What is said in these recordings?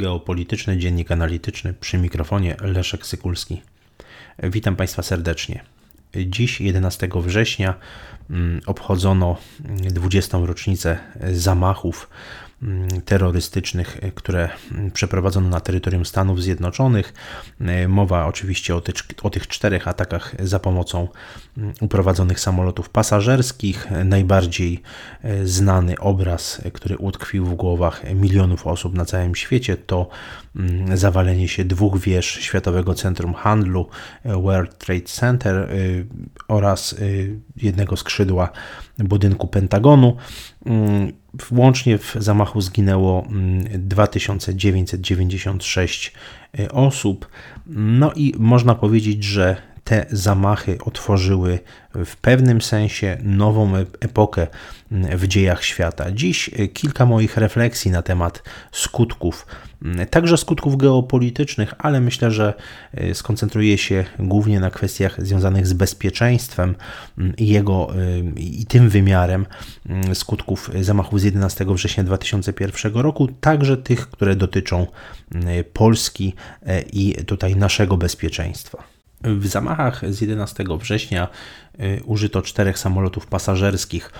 geopolityczny, dziennik analityczny przy mikrofonie Leszek Sykulski. Witam Państwa serdecznie. Dziś, 11 września, mm, obchodzono 20. rocznicę zamachów terrorystycznych, e, które mm, przeprowadzono na terytorium Stanów Zjednoczonych. E, mowa oczywiście o, o tych czterech atakach za pomocą mm, uprowadzonych samolotów pasażerskich. Najbardziej e, znany obraz, który utkwił w głowach milionów osób na całym świecie, to zawalenie się dwóch wież Światowego Centrum Handlu World Trade Center oraz jednego skrzydła budynku Pentagonu. Włącznie w zamachu zginęło 2996 mm, e, osób. No i można powiedzieć, że te zamachy otworzyły w pewnym sensie nową epokę w dziejach świata. Dziś kilka moich refleksji na temat skutków, także skutków geopolitycznych, ale myślę, że e, skoncentruję się głównie na kwestiach związanych z bezpieczeństwem i jego i tym wymiarem skutków zamachów z 11 września 2001 roku, także tych, które dotyczą Polski i tutaj naszego bezpieczeństwa. W zamachach z 11 września y, użyto czterech samolotów pasażerskich.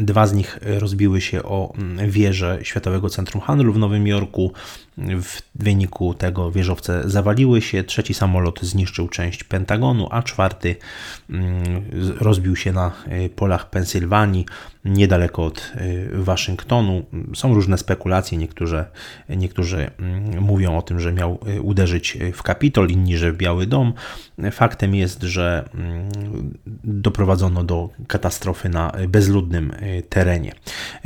Dwa z nich rozbiły się o mm, wieżę Światowego Centrum Handlu w Nowym Jorku. W wyniku tego wieżowce zawaliły się. Trzeci samolot zniszczył część Pentagonu, a czwarty mm, rozbił się na y, polach Pensylwanii, niedaleko od y, Waszyngtonu. Są różne spekulacje. Niektórzy, niektórzy mm, mówią o tym, że miał uderzyć w Kapitol, inni, że w Biały Dom. Faktem jest, że doprowadzono do katastrofy na bezludnym y, terenie.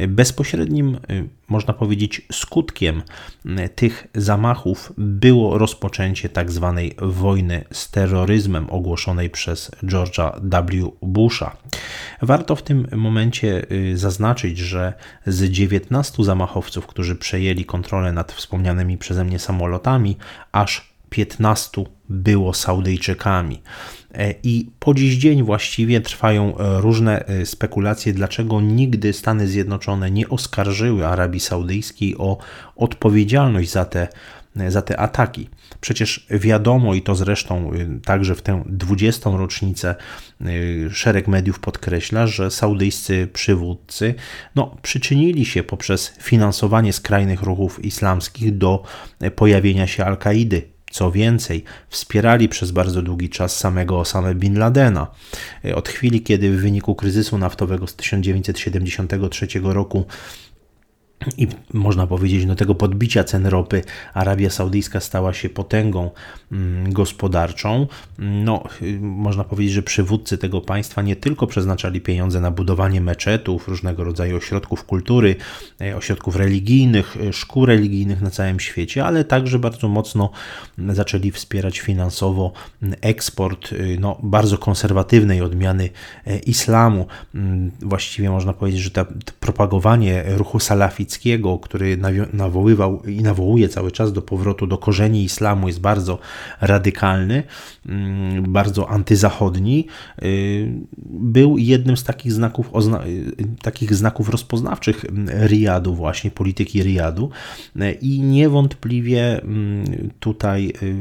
Bezpośrednim, y, można powiedzieć, skutkiem tych zamachów było rozpoczęcie tzw. Tak wojny z terroryzmem ogłoszonej przez George'a W. Busha. Warto w tym momencie zaznaczyć, że z 19 zamachowców, którzy przejęli kontrolę nad wspomnianymi przeze mnie samolotami, aż 15 było Saudyjczykami. E, I po dziś dzień właściwie trwają e, różne e, spekulacje, dlaczego nigdy Stany Zjednoczone nie oskarżyły Arabii Saudyjskiej o odpowiedzialność za te, za te ataki. Przecież wiadomo, i to zresztą także w tę 20. rocznicę szereg mediów podkreśla, że saudyjscy przywódcy no, przyczynili się poprzez finansowanie skrajnych ruchów islamskich do pojawienia się Al-Kaidy co więcej, wspierali przez bardzo długi czas samego Osama Bin Ladena. Od chwili, kiedy w wyniku kryzysu naftowego z 1973 roku i można powiedzieć, no tego podbicia cen ropy Arabia Saudyjska stała się potęgą mm, gospodarczą. No, można powiedzieć, że przywódcy tego państwa nie tylko przeznaczali pieniądze na budowanie meczetów, różnego rodzaju ośrodków kultury, e, ośrodków religijnych, e, szkół religijnych na całym świecie, ale także bardzo mocno zaczęli wspierać finansowo eksport y, no, bardzo konserwatywnej odmiany e, islamu. Właściwie można powiedzieć, że to propagowanie ruchu salafickiego który nawoływał i nawołuje cały czas do powrotu do korzeni islamu, jest bardzo radykalny, mm, bardzo antyzachodni, y, był jednym z takich znaków, y, takich znaków rozpoznawczych Riyadu, właśnie polityki Riyadu i niewątpliwie mm, tutaj y,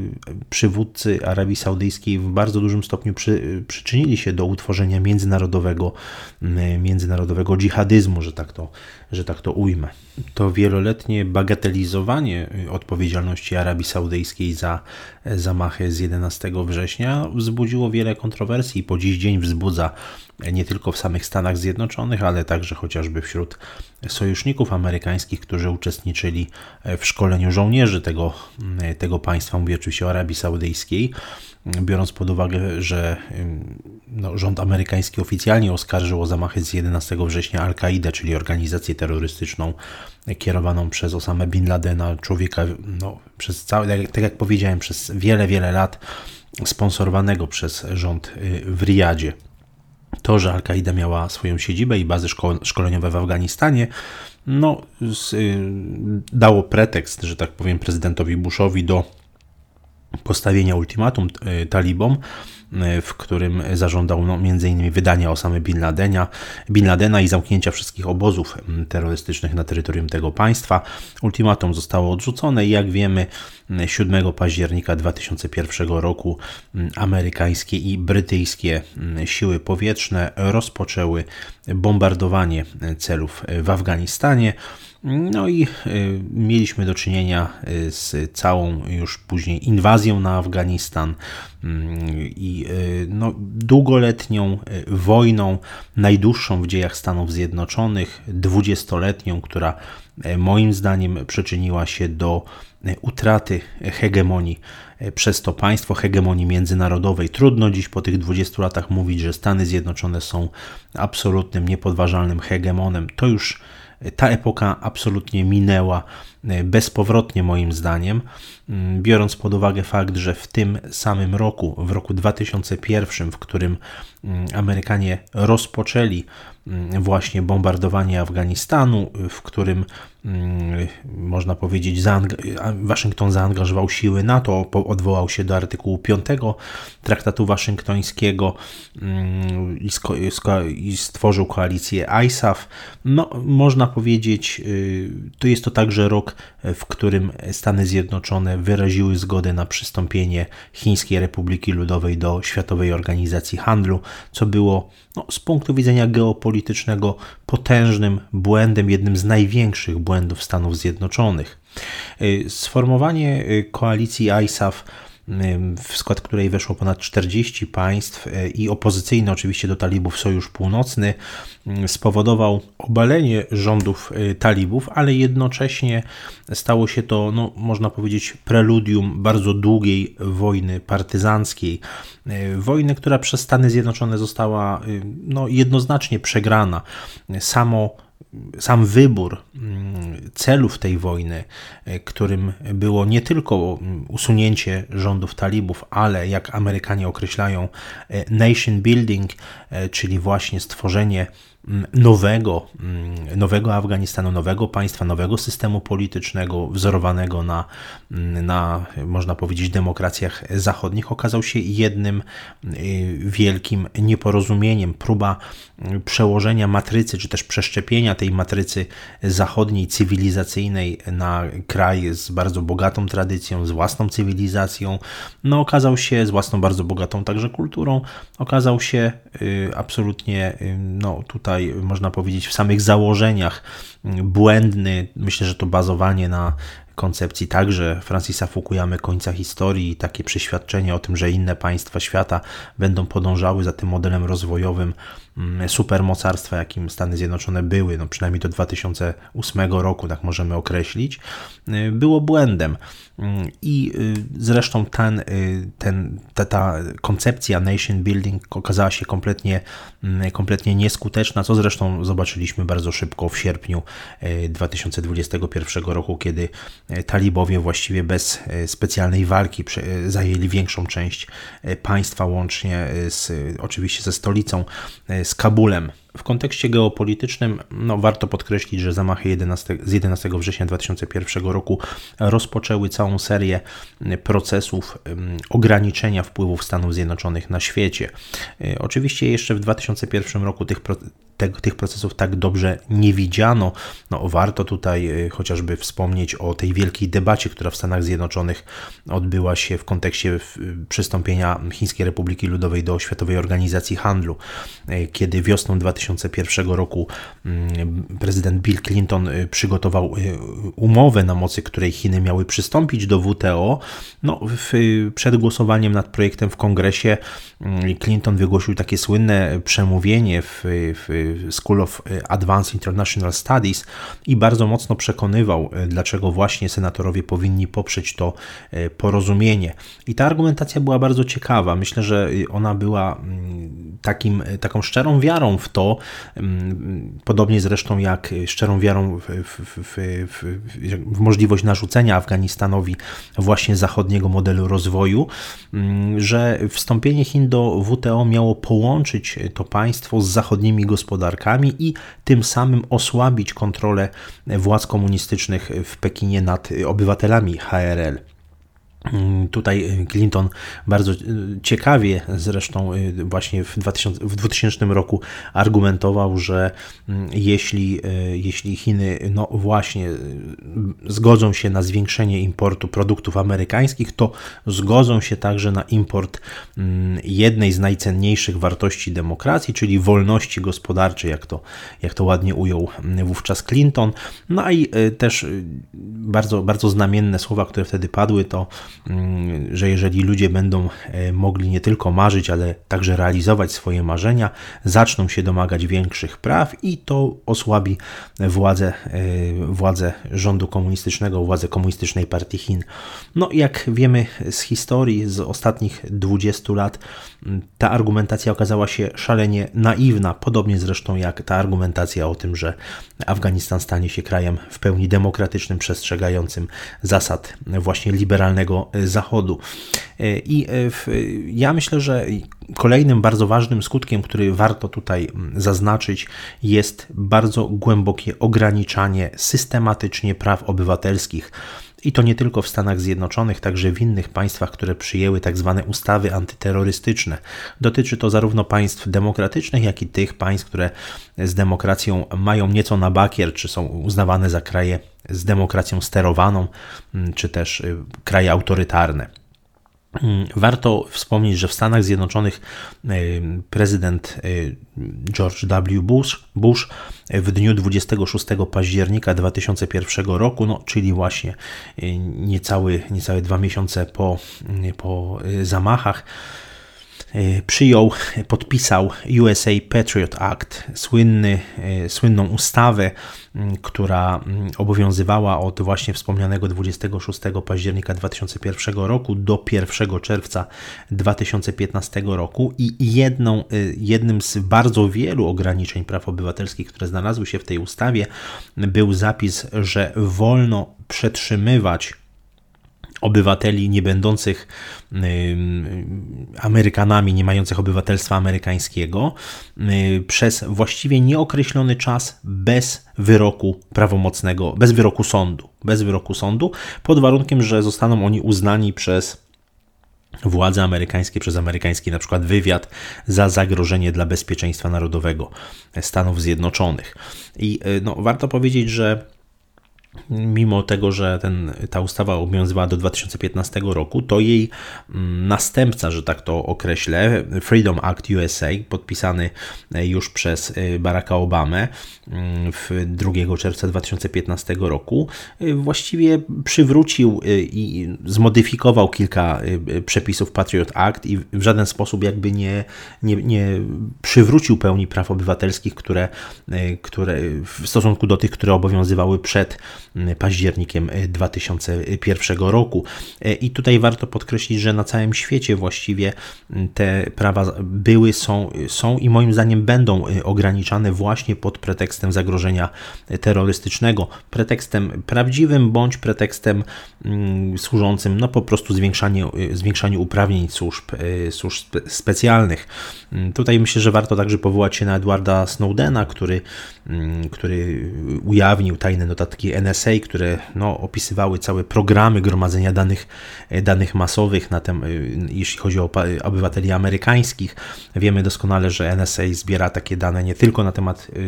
przywódcy Arabii Saudyjskiej w bardzo dużym stopniu przy, przyczynili się do utworzenia międzynarodowego, międzynarodowego dżihadyzmu, że tak to, że tak to ujmę to wieloletnie bagatelizowanie odpowiedzialności Arabii Saudyjskiej za zamachy z 11 września wzbudziło wiele kontrowersji i po dziś dzień wzbudza nie tylko w samych Stanach Zjednoczonych, ale także chociażby wśród sojuszników amerykańskich, którzy uczestniczyli w szkoleniu żołnierzy tego, tego państwa, mówię oczywiście o Arabii Saudyjskiej, biorąc pod uwagę, że no, rząd amerykański oficjalnie oskarżył o zamachy z 11 września Al-Kaidę, czyli organizację terrorystyczną kierowaną przez Osama Bin Ladena, człowieka, no, przez całe, tak jak powiedziałem, przez wiele, wiele lat sponsorowanego przez rząd y, w Riyadzie. To, że Al-Kaida miała swoją siedzibę i bazy szkoleniowe w Afganistanie, no, z, y, dało pretekst, że tak powiem, prezydentowi Bushowi do postawienia ultimatum talibom, w którym zażądał no, m.in. wydania Osamy Bin Ladena, Bin Ladena i zamknięcia wszystkich obozów terrorystycznych na terytorium tego państwa. Ultimatum zostało odrzucone i jak wiemy 7 października 2001 roku amerykańskie i brytyjskie siły powietrzne rozpoczęły bombardowanie celów w Afganistanie. No i y, mieliśmy do czynienia y, z całą już później inwazją na Afganistan mm, i y, no, długoletnią wojną, najdłuższą w dziejach Stanów Zjednoczonych, dwudziestoletnią, która moim zdaniem przyczyniła się do utraty hegemonii przez to państwo, hegemonii międzynarodowej. Trudno dziś po tych 20 latach mówić, że Stany Zjednoczone są absolutnym, niepodważalnym hegemonem. To już ta epoka absolutnie minęła e, bezpowrotnie, moim zdaniem, mm, biorąc pod uwagę fakt, że w tym samym roku, w roku 2001, w którym mm, Amerykanie rozpoczęli mm, właśnie bombardowanie Afganistanu, w którym można powiedzieć, Waszyngton zaangażował siły NATO, odwołał się do artykułu 5 Traktatu Waszyngtońskiego mm, i stworzył koalicję ISAF. No, można powiedzieć, y, to jest to także rok, w którym Stany Zjednoczone wyraziły zgodę na przystąpienie Chińskiej Republiki Ludowej do Światowej Organizacji Handlu, co było no, z punktu widzenia geopolitycznego potężnym błędem, jednym z największych błędów Stanów Zjednoczonych. Y, sformowanie y, koalicji ISAF w skład której weszło ponad 40 państw i opozycyjny oczywiście do talibów Sojusz Północny, spowodował obalenie rządów talibów, ale jednocześnie stało się to, no, można powiedzieć, preludium bardzo długiej wojny partyzanckiej. Wojny, która przez Stany Zjednoczone została no, jednoznacznie przegrana. Samo sam wybór mm, celów tej wojny, e, którym było nie tylko usunięcie rządów talibów, ale jak Amerykanie określają, e, nation building, e, czyli właśnie stworzenie nowego, nowego Afganistanu, nowego państwa, nowego systemu politycznego wzorowanego na, na, można powiedzieć, demokracjach zachodnich, okazał się jednym y, wielkim nieporozumieniem. Próba przełożenia matrycy, czy też przeszczepienia tej matrycy zachodniej, cywilizacyjnej na kraj z bardzo bogatą tradycją, z własną cywilizacją, no okazał się, z własną bardzo bogatą także kulturą, okazał się y, absolutnie, y, no tutaj tutaj, można powiedzieć, w samych założeniach błędny. Myślę, że to bazowanie na koncepcji także Francisa Fukuyamy końca historii i takie przeświadczenie o tym, że inne państwa świata będą podążały za tym modelem rozwojowym mm, supermocarstwa, jakim Stany Zjednoczone były, no przynajmniej do 2008 roku, tak możemy określić, y, było błędem. Mm, I y, zresztą ten, y, ten, ta, ta koncepcja nation building okazała się kompletnie, mm, kompletnie nieskuteczna, co zresztą zobaczyliśmy bardzo szybko w sierpniu 2021 roku, kiedy talibowie właściwie bez specjalnej walki zajęli większą część państwa, łącznie z, oczywiście ze stolicą, z Kabulem. W kontekście geopolitycznym no, warto podkreślić, że zamachy 11, z 11 września 2001 roku rozpoczęły całą serię procesów ograniczenia wpływów Stanów Zjednoczonych na świecie. E, oczywiście jeszcze w 2001 roku tych, te, tych procesów tak dobrze nie widziano. No, warto tutaj chociażby wspomnieć o tej wielkiej debacie, która w Stanach Zjednoczonych odbyła się w kontekście przystąpienia Chińskiej Republiki Ludowej do Światowej Organizacji Handlu, kiedy wiosną 2001 roku mm, prezydent Bill Clinton e, przygotował umowę, na mocy której Chiny miały przystąpić do WTO. No, w, przed głosowaniem nad projektem w kongresie mm, Clinton wygłosił takie słynne przemówienie w, w School of Advanced International Studies i bardzo mocno przekonywał, dlaczego właśnie senatorowie powinni poprzeć to porozumienie. I ta argumentacja była bardzo ciekawa. Myślę, że ona była mm, takim, taką szczerą wiarą w to, podobnie zresztą jak szczerą wiarą w, w, w, w możliwość narzucenia Afganistanowi właśnie zachodniego modelu rozwoju, mm, że wstąpienie Chin do WTO miało połączyć to państwo z zachodnimi gospodarkami gospodarkami i tym samym osłabić kontrolę władz komunistycznych w Pekinie nad obywatelami HRL. Mm, tutaj Clinton bardzo ciekawie zresztą właśnie w, 2000, w 2000 roku argumentował, że mm, jeśli, jeśli Chiny no właśnie zgodzą się na zwiększenie importu produktów amerykańskich, to zgodzą się także na import mm, jednej z najcenniejszych wartości demokracji, czyli wolności gospodarczej, jak to, jak to ładnie ujął wówczas Clinton. No i też bardzo, bardzo znamienne słowa, które wtedy padły, to że jeżeli ludzie będą e, mogli nie tylko marzyć, ale także realizować swoje marzenia, zaczną się domagać większych praw i to osłabi władzę, e, władzę rządu komunistycznego, władzę komunistycznej partii Chin. No, jak wiemy z historii, z ostatnich 20 lat, mm, ta argumentacja okazała się szalenie naiwna, podobnie zresztą jak ta argumentacja o tym, że Afganistan stanie się krajem w pełni demokratycznym, przestrzegającym zasad właśnie liberalnego Zachodu. E, I e, ja myślę, że kolejnym bardzo ważnym skutkiem, który warto tutaj mm, zaznaczyć, jest bardzo głębokie ograniczanie systematycznie praw obywatelskich. I to nie tylko w Stanach Zjednoczonych, także w innych państwach, które przyjęły tak zwane ustawy antyterrorystyczne. Dotyczy to zarówno państw demokratycznych, jak i tych państw, które z demokracją mają nieco na bakier, czy są uznawane za kraje z demokracją sterowaną, mm, czy też y, kraje autorytarne. Mm, warto wspomnieć, że w Stanach Zjednoczonych y, prezydent y, George W. Bush, Bush w dniu 26 października 2001 roku, no, czyli właśnie niecały, niecałe dwa miesiące po, po zamachach, przyjął, podpisał USA Patriot Act, słynny, e, słynną ustawę, która obowiązywała od właśnie wspomnianego 26 października 2001 roku do 1 czerwca 2015 roku i jedną, e, jednym z bardzo wielu ograniczeń praw obywatelskich, które znalazły się w tej ustawie, był zapis, że wolno przetrzymywać obywateli nie będących Amerykanami, nie mających obywatelstwa amerykańskiego, przez właściwie nieokreślony czas bez wyroku prawomocnego, bez wyroku sądu, bez wyroku sądu, pod warunkiem, że zostaną oni uznani przez władze amerykańskie, przez amerykański na przykład wywiad za zagrożenie dla bezpieczeństwa narodowego Stanów Zjednoczonych. I y, no, warto powiedzieć, że mimo tego, że ten, ta ustawa obowiązywała do 2015 roku, to jej mm, następca, że tak to określę, Freedom Act USA, podpisany e, już przez e, Baracka Obamę mm, w 2 czerwca 2015 roku, e, właściwie przywrócił i zmodyfikował kilka przepisów Patriot Act i w żaden sposób jakby nie, nie, nie przywrócił pełni praw obywatelskich, które, które w stosunku do tych, które obowiązywały przed październikiem 2001 roku. I tutaj warto podkreślić, że na całym świecie właściwie te prawa były, są, są i moim zdaniem będą ograniczane właśnie pod pretekstem zagrożenia terrorystycznego, pretekstem prawdziwym bądź pretekstem służącym no po prostu zwiększaniu, zwiększaniu uprawnień służb, służb specjalnych. Tutaj myślę, że warto także powołać się na Edwarda Snowdena, który, który ujawnił tajne notatki NSA, które no, opisywały całe programy gromadzenia danych, e, danych masowych, na tem, e, jeśli chodzi o obywateli amerykańskich. Wiemy doskonale, że NSA zbiera takie dane nie tylko na temat e,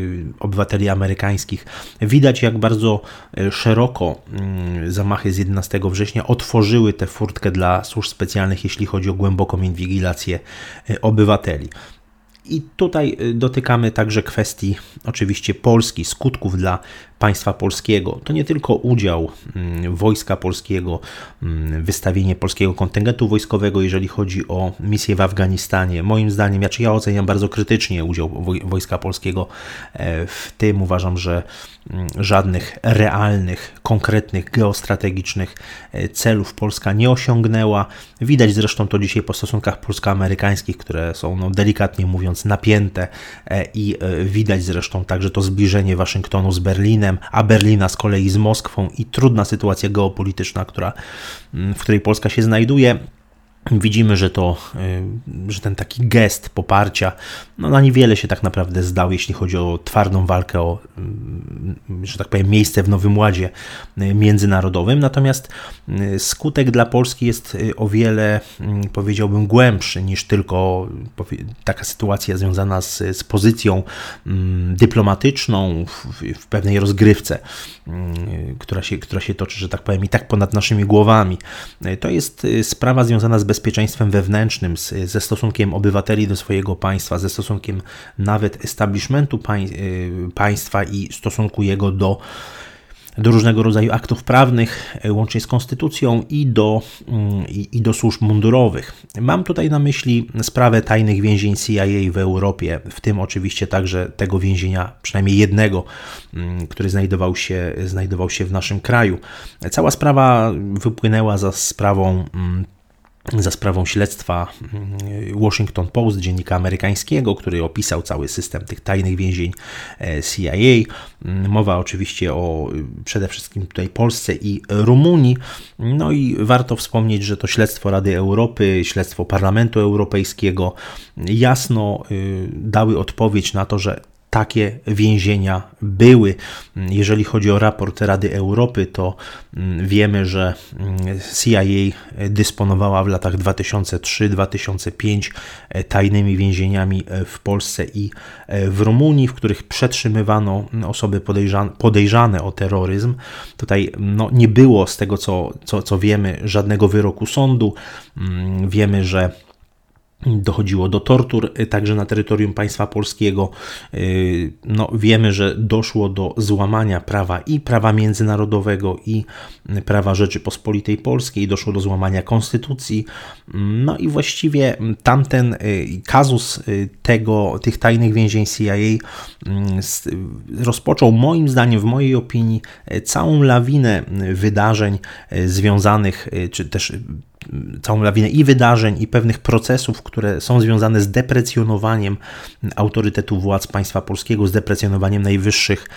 obywateli amerykańskich. Widać, jak bardzo szeroko mm, zamachy z 11 września otworzyły tę furtkę dla służb specjalnych, jeśli chodzi o głęboką inwigilację obywateli. I tutaj dotykamy także kwestii oczywiście Polski, skutków dla państwa polskiego. To nie tylko udział mm, wojska polskiego, mm, wystawienie polskiego kontyngentu wojskowego, jeżeli chodzi o misję w Afganistanie. Moim zdaniem, ja, czy ja oceniam bardzo krytycznie udział wojska polskiego e, w tym. Uważam, że mm, żadnych realnych, konkretnych, geostrategicznych e, celów Polska nie osiągnęła. Widać zresztą to dzisiaj po stosunkach polsko-amerykańskich, które są no, delikatnie mówiąc napięte e, i widać zresztą także to zbliżenie Waszyngtonu z Berlinem a Berlina z kolei z Moskwą i trudna sytuacja geopolityczna, która, mm, w której Polska się znajduje. Widzimy, że to, y, że ten taki gest poparcia, no na niewiele się tak naprawdę zdał, jeśli chodzi o twardą walkę o, y, że tak powiem, miejsce w Nowym Ładzie y, międzynarodowym. Natomiast skutek dla Polski jest o wiele, powiedziałbym, głębszy niż tylko taka sytuacja związana z, z pozycją dyplomatyczną w, w pewnej rozgrywce, która się, która się toczy, że tak powiem, i tak ponad naszymi głowami. To jest sprawa związana z bezpieczeństwem wewnętrznym, z, ze stosunkiem obywateli do swojego państwa, ze stosunkiem nawet establishmentu pań, y, państwa i stosunku jego do do różnego rodzaju aktów prawnych, y, łącznie z konstytucją i do, mm, i, i, do służb mundurowych. Mam tutaj na myśli sprawę tajnych więzień CIA w Europie, w tym oczywiście także tego więzienia, przynajmniej jednego, mm, który znajdował się, znajdował się w naszym kraju. Cała sprawa wypłynęła za sprawą mm, za sprawą śledztwa mm, Washington Post, dziennika amerykańskiego, który opisał cały system tych tajnych więzień e, CIA. Mm, mowa oczywiście o przede wszystkim tutaj Polsce i Rumunii. No i warto wspomnieć, że to śledztwo Rady Europy, śledztwo Parlamentu Europejskiego jasno y, dały odpowiedź na to, że takie więzienia były. Jeżeli chodzi o raport Rady Europy, to mm, wiemy, że mm, CIA dysponowała w latach 2003-2005 e, tajnymi więzieniami e, w Polsce i e, w Rumunii, w których przetrzymywano osoby podejrzane, o terroryzm. Tutaj no, nie było z tego, co, co, co wiemy, żadnego wyroku sądu. Mm, wiemy, że Dochodziło do tortur y, także na terytorium państwa polskiego. Y, no, wiemy, że doszło do złamania prawa i prawa międzynarodowego, i prawa Rzeczypospolitej Polskiej, doszło do złamania konstytucji. No i właściwie tamten y, kazus tego, tych tajnych więzień CIA rozpoczął, moim zdaniem, w mojej opinii, całą lawinę wydarzeń związanych, czy też całą lawinę i wydarzeń, i pewnych procesów, które są związane z deprecjonowaniem autorytetu władz państwa polskiego, z deprecjonowaniem najwyższych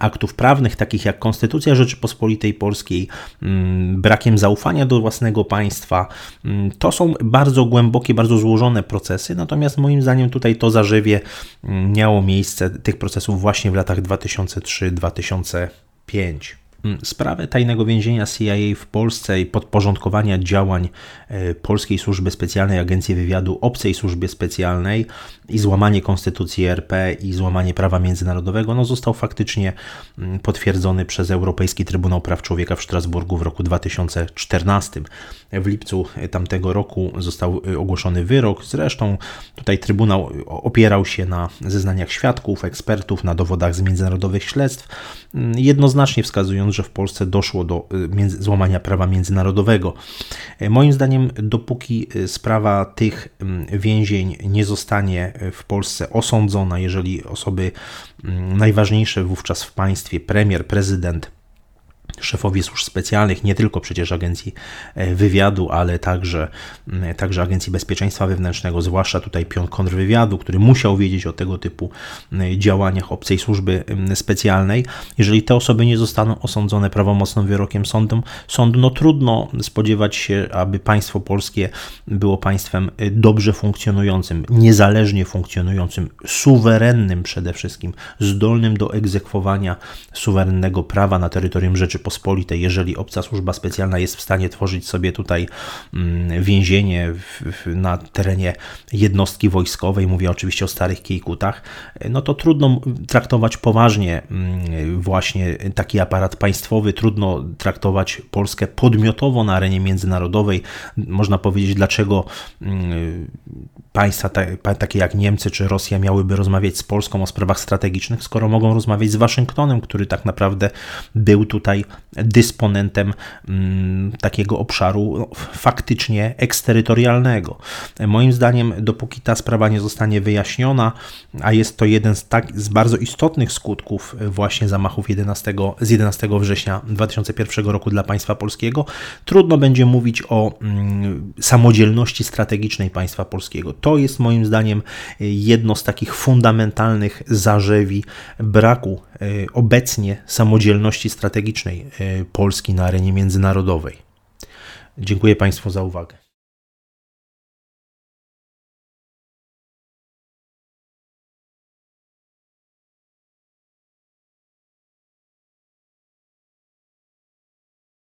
aktów prawnych, takich jak Konstytucja Rzeczypospolitej Polskiej, mm, brakiem zaufania do własnego państwa. Mm, to są bardzo głębokie, bardzo złożone procesy, natomiast moim zdaniem tutaj to zarzewie mm, miało miejsce tych procesów właśnie w latach 2003-2005. Mm, sprawę tajnego więzienia CIA w Polsce i podporządkowania działań e, Polskiej Służby Specjalnej Agencji Wywiadu obcej służbie specjalnej i złamanie Konstytucji RP i złamanie prawa międzynarodowego no, został faktycznie mm, potwierdzony przez Europejski Trybunał Praw Człowieka w Strasburgu w roku 2014. W lipcu tamtego roku został e, ogłoszony wyrok. Zresztą tutaj Trybunał opierał się na zeznaniach świadków, ekspertów, na dowodach z międzynarodowych śledztw, mm, jednoznacznie wskazując że w Polsce doszło do y, złamania prawa międzynarodowego. E, moim zdaniem, dopóki y, sprawa tych mm, więzień nie zostanie y, w Polsce osądzona, jeżeli osoby mm, najważniejsze wówczas w państwie, premier, prezydent, szefowie służb specjalnych, nie tylko przecież agencji e, wywiadu, ale także, także agencji bezpieczeństwa wewnętrznego, zwłaszcza tutaj pion kontrwywiadu, który musiał wiedzieć o tego typu działaniach obcej służby specjalnej. Jeżeli te osoby nie zostaną osądzone prawomocnym wyrokiem sądu, sądu no trudno spodziewać się, aby państwo polskie było państwem e, dobrze funkcjonującym, niezależnie funkcjonującym, suwerennym przede wszystkim, zdolnym do egzekwowania suwerennego prawa na terytorium Rzeczypospolitej Rzeczypospolitej, jeżeli obca służba specjalna jest w stanie tworzyć sobie tutaj mm, więzienie na terenie jednostki wojskowej, mówię oczywiście o starych kiejkutach, no to trudno traktować poważnie mm, właśnie taki aparat państwowy, trudno traktować Polskę podmiotowo na arenie międzynarodowej. Można powiedzieć, dlaczego mm, państwa takie jak Niemcy czy Rosja miałyby rozmawiać z Polską o sprawach strategicznych, skoro mogą rozmawiać z Waszyngtonem, który tak naprawdę był tutaj dysponentem mm, takiego obszaru no, faktycznie eksterytorialnego. Moim zdaniem, dopóki ta sprawa nie zostanie wyjaśniona, a jest to jeden z, tak, z bardzo istotnych skutków właśnie zamachów 11, z 11 września 2001 roku dla państwa polskiego, trudno będzie mówić o mm, samodzielności strategicznej państwa polskiego. To jest moim zdaniem jedno z takich fundamentalnych zarzewi braku e, obecnie samodzielności strategicznej e, Polski na arenie międzynarodowej. Dziękuję Państwu za uwagę.